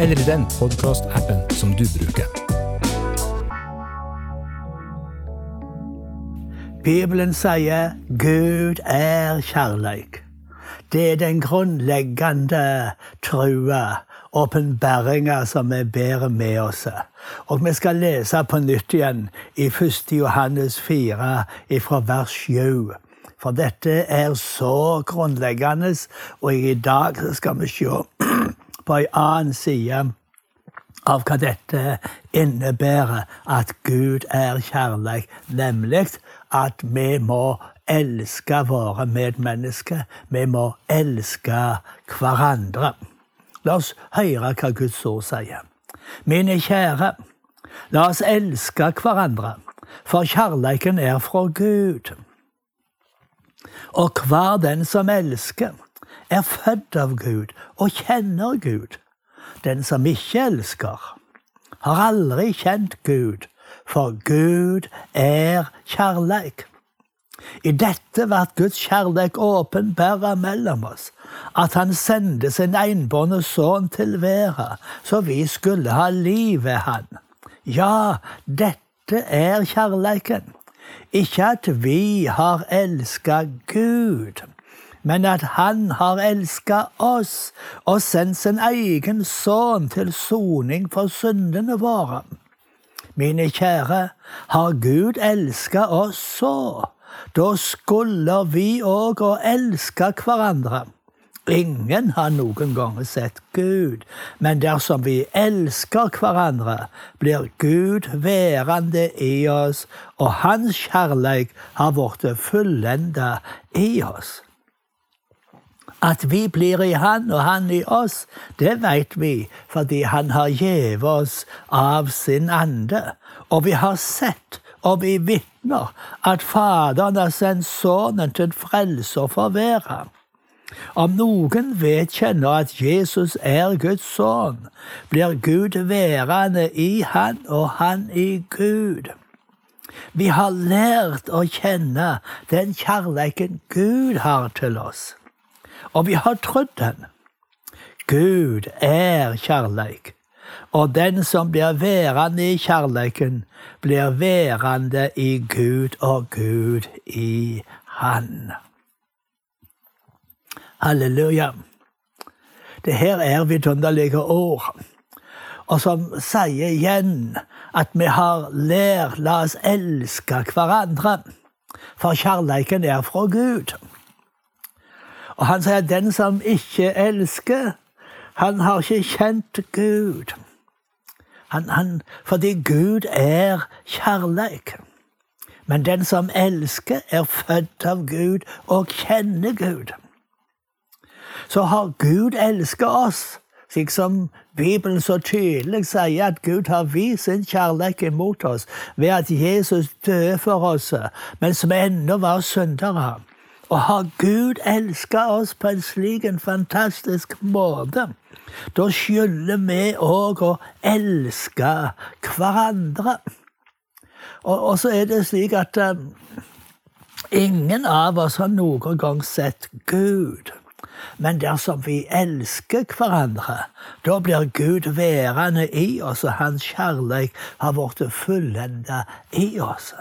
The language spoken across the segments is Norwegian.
eller i den podkastappen som du bruker. Bibelen sier Gud er kjærleik. Det er den grunnleggende trua, åpenbæringa, som vi bærer med oss. Og vi skal lese på nytt igjen i 1. Johannes 4, fra vers 7. For dette er så grunnleggende, og i dag skal vi se på en annen side av hva dette innebærer, at Gud er kjærlighet, nemlig at vi må elske våre medmennesker. Vi må elske hverandre. La oss høre hva Guds ord sier. Mine kjære, la oss elske hverandre, for kjærleiken er fra Gud. Og hver den som elsker, er født av Gud og kjenner Gud. Den som ikke elsker, har aldri kjent Gud, for Gud er kjærleik. I dette ble Guds kjærleik åpenbæra mellom oss, at han sendte sin enbårne sønn til verden, så vi skulle ha liv ved han. Ja, dette er kjærleiken. Ikke at vi har elska Gud, men at Han har elska oss og sendt sin egen sønn til soning for syndene våre. Mine kjære, har Gud elska oss så, da skulle vi òg å elske hverandre. Ingen har noen gang sett Gud, men dersom vi elsker hverandre, blir Gud værende i oss, og Hans kjærleik har blitt fullenda i oss. At vi blir i Han og Han i oss, det veit vi fordi Han har gitt oss av sin ande. Og vi har sett og vi vitner at Faderen har sendt Sønnen til frelse og forvære. Om noen vedkjenner at Jesus er Guds sønn, blir Gud værende i han og han i Gud. Vi har lært å kjenne den kjærleiken Gud har til oss og vi har trodd den. Gud er kjærleik, og den som blir værende i kjærleiken, blir værende i Gud og Gud i Han. Halleluja. Det her er vidunderlige ord, og som sier igjen at vi har lært la oss elske hverandre, for kjærleiken er fra Gud. Og han sier den som ikke elsker, han har ikke kjent Gud. Han, han, fordi Gud er kjærleik. Men den som elsker, er født av Gud og kjenner Gud. Så har Gud elsket oss, slik som Bibelen så tydelig sier at Gud har vist sin kjærlighet imot oss ved at Jesus døde for oss mens vi ennå var syndere. Og har Gud elska oss på en slik en fantastisk måte, da skylder vi òg å elske hverandre. Og, og, så er det slik at uh, ingen av oss har noen gang sett Gud. Men dersom vi elsker hverandre, da blir Gud værende i oss, og hans kjærlighet har blitt fullenda i oss.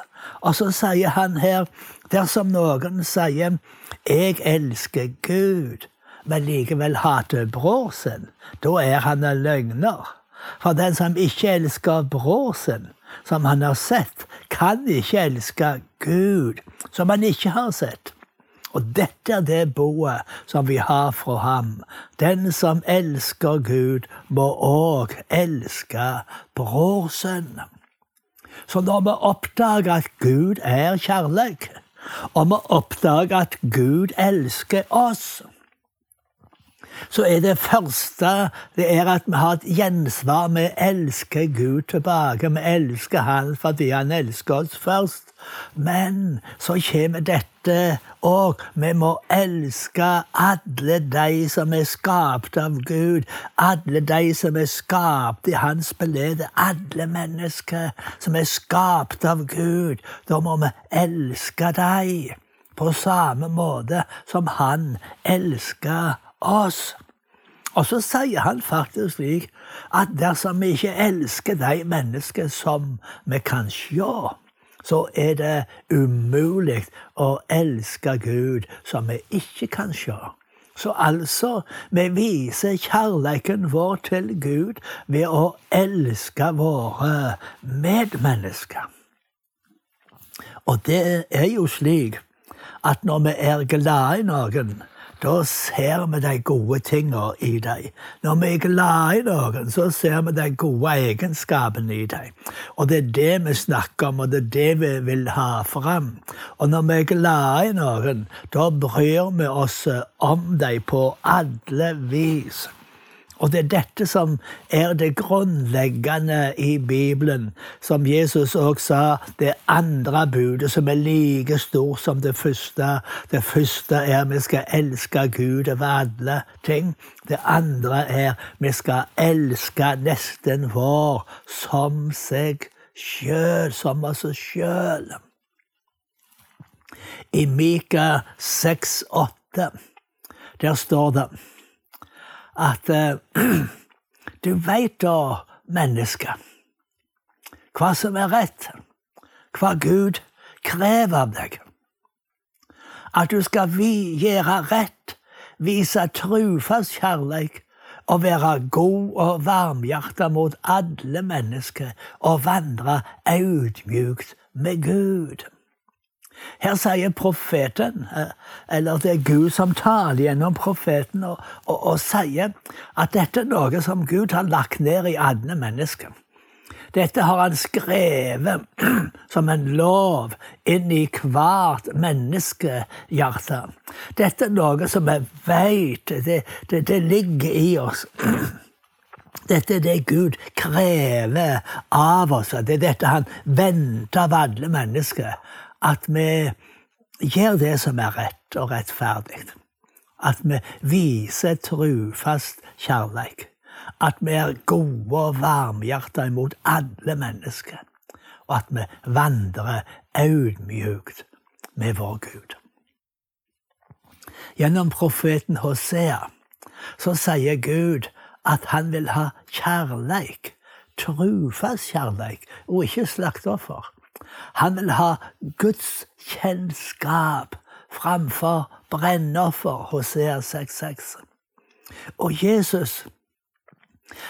Og så sier han her dersom noen sier 'jeg elsker Gud', men likevel hater bror sin, da er han en løgner. For den som ikke elsker bror sin, som han har sett, kan ikke elske Gud, som han ikke har sett. Og dette er det boet som vi har fra ham. Den som elsker Gud, må òg elske bror sin. Så når vi oppdager at Gud er kjærlighet, og å oppdage at Gud elsker oss, så er det første det er at vi har et gjensvar. Vi elsker Gud tilbake. Vi elsker Han fordi Han elsker oss først. Men så kommer dette òg. Vi må elske alle de som er skapt av Gud. Alle de som er skapt i Hans belede. Alle mennesker som er skapt av Gud. Da må vi elske dem på samme måte som Han elsker oss. Og så sier han faktisk slik at dersom vi ikke elsker de mennesker som vi kan sjå, så er det umulig å elske Gud som vi ikke kan sjå. Så altså, vi viser kjærligheten vår til Gud ved å elske våre medmennesker. Og det er jo slik at når vi er glad i noen, da ser vi de gode tingene i dem. Når vi er glad i noen, så ser vi de gode egenskapene i dem. Og det er det vi snakker om, og det er det vi vil ha fram. Og når vi er glad i noen, da bryr vi oss om dem på alle vis. Og det er dette som er det grunnleggende i Bibelen. Som Jesus òg sa, det andre budet som er like stort som det første. Det første er vi skal elske Gud over alle ting. Det andre er vi skal elske nesten vår som seg sjøl, som oss sjøl. I Mika 6,8, der står det at uh, du veit da, menneske, hva som er rett, hva Gud krever av deg. At du skal gjøre rett, vise trufast kjærleik og være god og varmhjerta mot alle mennesker og vandre audmjukt med Gud. Her sier profeten, eh, eller det er Gud som taler gjennom profeten, og, og, og, sier at dette er noe som Gud har lagt ned i alle mennesker. Dette har han skrevet som en lov inn i hvert menneskehjerte. Dette er noe som vi veit, det, det, det ligger i oss. Dette er det Gud krever av oss. Det er dette han venter av alle mennesker at vi gjør det som er rett og rettferdig. At vi viser trufast kjærleik. At vi er gode og varmhjerta imot alle mennesker. Og at vi vandrer audmjukt med vår Gud. Gjennom profeten Hosea så sier Gud at han vil ha kjærleik. Trufast kjærleik, og ikke slakteoffer. Han vil ha Guds kjennskap framfor brennoffer, Hosea 6,6. Og Jesus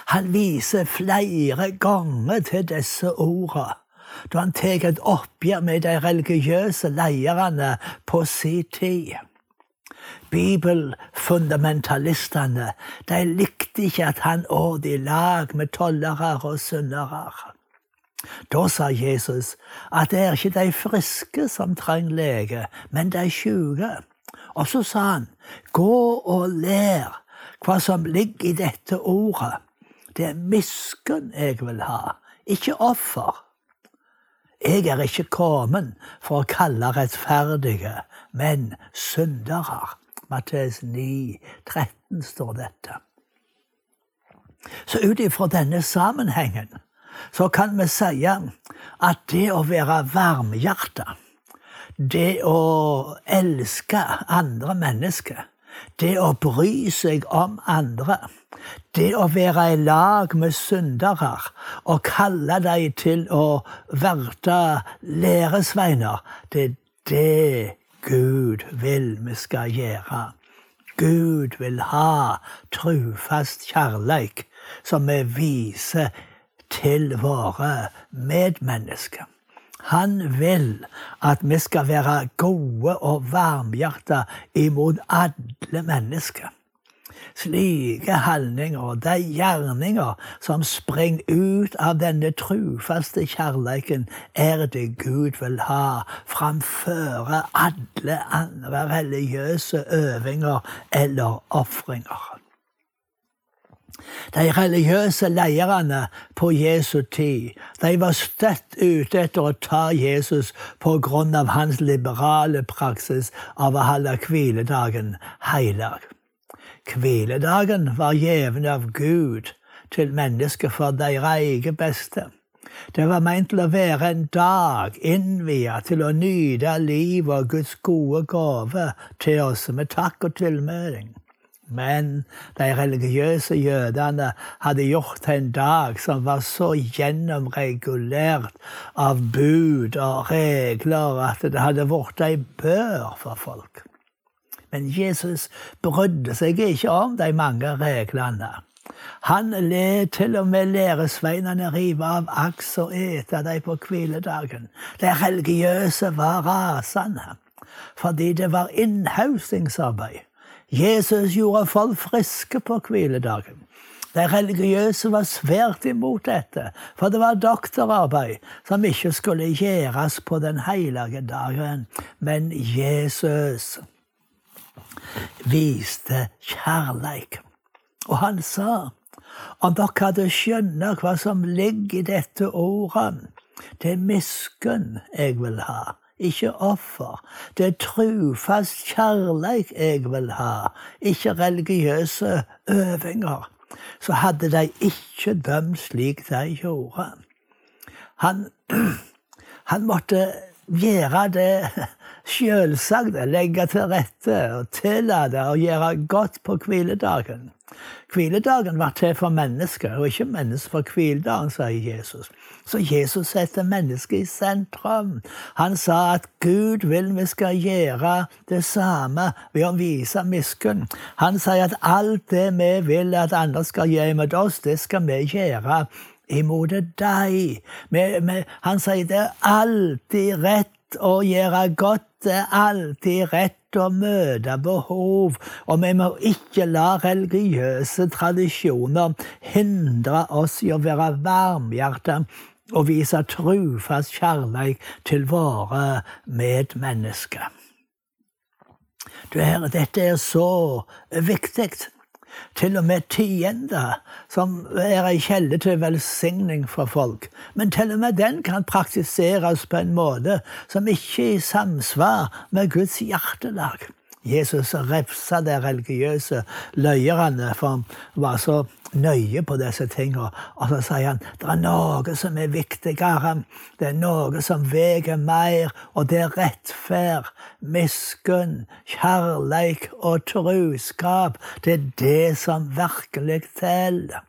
han viser flere ganger til disse ordene da han tar et oppgjør med de religiøse lederne på sin tid. Bibelfundamentalistene de likte ikke at han åt i lag med tollere og syndere. Da sa Jesus at det er ikke de friske som trenger lege, men de sjuke. Og så sa han, gå og lær hva som ligger i dette ordet. Det er miskunn jeg vil ha, ikke offer. Jeg er ikke kommet for å kalle rettferdige, men syndere. Mattes 9, 13 står dette. Så ut ifra denne sammenhengen så kan vi si at det å være varmhjerta, det å elske andre mennesker, det å bry seg om andre, det å være i lag med syndere og kalle dem til å verte læresveiner, det er det Gud vil vi skal gjøre. Gud vil ha trufast kjærleik som vi viser til våre medmennesker. Han vil at vi skal være gode og varmhjerta imot alle mennesker. Slike handlinger de gjerninger som springer ut av denne trufaste kjærleiken, er det Gud vil ha framfor alle andre religiøse øvinger eller ofringer. De religiøse lederne på Jesu tid de var støtt ute etter å ta Jesus av hans liberale praksis av å holde hviledagen heilag. Hviledagen var gjeven av Gud til mennesket for deres eget beste. Det var meint til å være en dag innvia til å nyte livet og Guds gode gave til oss med takk og tilmelding. Men de religiøse jødene hadde gjort en dag som var så gjennomregulert av bud og regler at det hadde blitt ei bør for folk. Men Jesus brydde seg ikke om de mange reglene. Han let til og med læresveinene rive av aks og ete dem på hviledagen. De religiøse var rasende fordi det var innhaustingsarbeid. Jesus gjorde folk friske på hviledagen. De religiøse var svært imot dette, for det var doktorarbeid som ikke skulle gjøres på den hellige dagen. Men Jesus viste kjærleik. Og han sa, om dere hadde skjønt hva som ligger i dette ordet, det er miskunn jeg vil ha ikke offer. Det er trufast kjærleik jeg vil ha, ikke religiøse øvinger. Så hadde de ikke dømt slik de gjorde. Han, han måtte gjøre det sjølsagte, legge til rette og tillate å gjøre godt på hviledagen. Hviledagen var til for mennesker, og ikke mennesker for hviledagen, sier Jesus. Så Jesus setter mennesket i sentrum. Han sa at Gud vil vi skal gjøre det samme ved å vise miskunn. Han sier at alt det vi vil at andre skal gjøre mot oss, det skal vi gjøre imot deg. han sier det er alltid rett å gjøre godt. Er alltid rett å møte behov, og vi må ikke la religiøse tradisjoner hindre oss i å være varmhjerta og vise trufast kjærleik til våre medmennesker. Dette er så viktig. Til og med tiende, som er ei kjelde til velsigning for folk. Men til og med den kan praktiseres på en måte som ikke er i samsvar med Guds hjertelag. Jesus refsa de religiøse løyerne, for han var så nøye på disse tingene. Og så sier han det er noe som er viktigere, det er noe som veier mer, og det er rettferd, miskunn, kjærleik og truskap. Det er det som virkelig teller.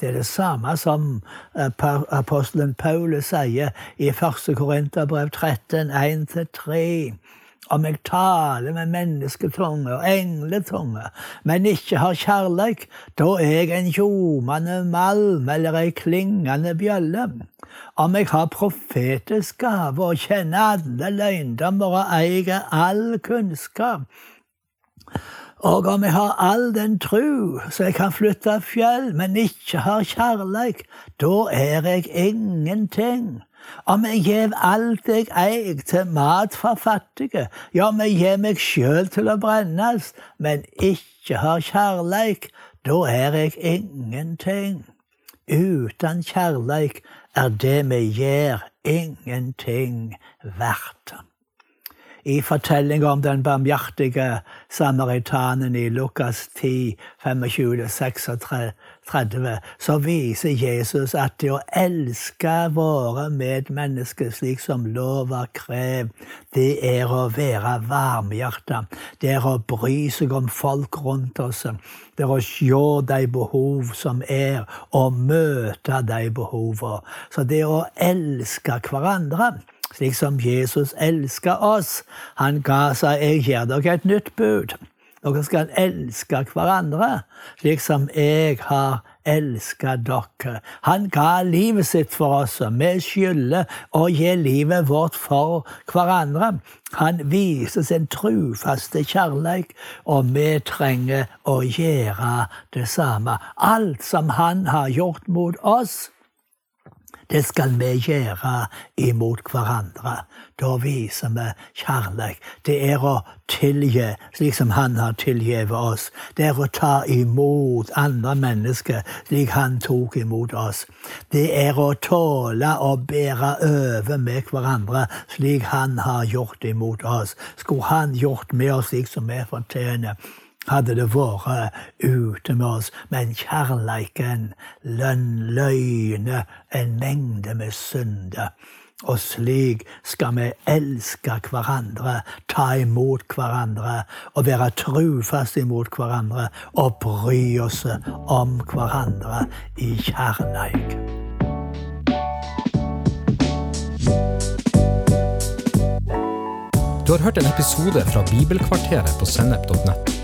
Det er det samme som eh, apostelen Paulus sier i 1. Korinterbrev 13, 1-3. Om jeg taler med mennesketunge og engletunge, men ikke har kjærleik, da er jeg en ljomende malm eller ei klingende bjølle. Om jeg har profetisk gave og kjenner alle løgndommer og eier all kunnskap, og om jeg har all den tru så jeg kan flytte fjell, men ikke har kjærleik, da er jeg ingenting. Om vi gjev alt jeg eier til mat for fattige, ja, vi gjev meg sjøl til å brennes, men ikke har kjærleik, da er jeg ingenting. Uten kjærleik er det vi gjør, ingenting verdt i fortellinga om den barmhjertige samaritanen i Lukas 10, 25-36, så viser Jesus at det å elske våre medmennesker slik som lova krever, det er å være varmhjerta. Det er å bry seg om folk rundt oss. Det er å se de behov som er, og møte de behovene. Så det å elske hverandre slik som Jesus elsker oss. Han ga seg 'Jeg gir dere et nytt bud'. Dere skal elske hverandre, slik som jeg har elska dere. Han ga livet sitt for oss, og vi skylder å gi livet vårt for hverandre. Han viser sin trufaste kjærleik, og vi trenger å gjøre det samme. Alt som han har gjort mot oss, Det skal vi gjøre imot hverandre. Da viser vi kjærlighet. Det er å tilgi slik som Han har tilgitt oss. Det er å ta imot andre mennesker slik Han tok imot oss. Det er å tåle å bære over med hverandre slik Han har gjort imot oss. Skulle Han gjort med oss slik som vi fortjener, hadde det vært ute med oss, men kjærleiken, lønn, løgne, en mengde med synder. Og slik skal vi elske hverandre, ta imot hverandre og være trufaste imot hverandre og bry oss om hverandre i kjærleik. Du har hørt en episode fra Bibelkvarteret på sennep.nett.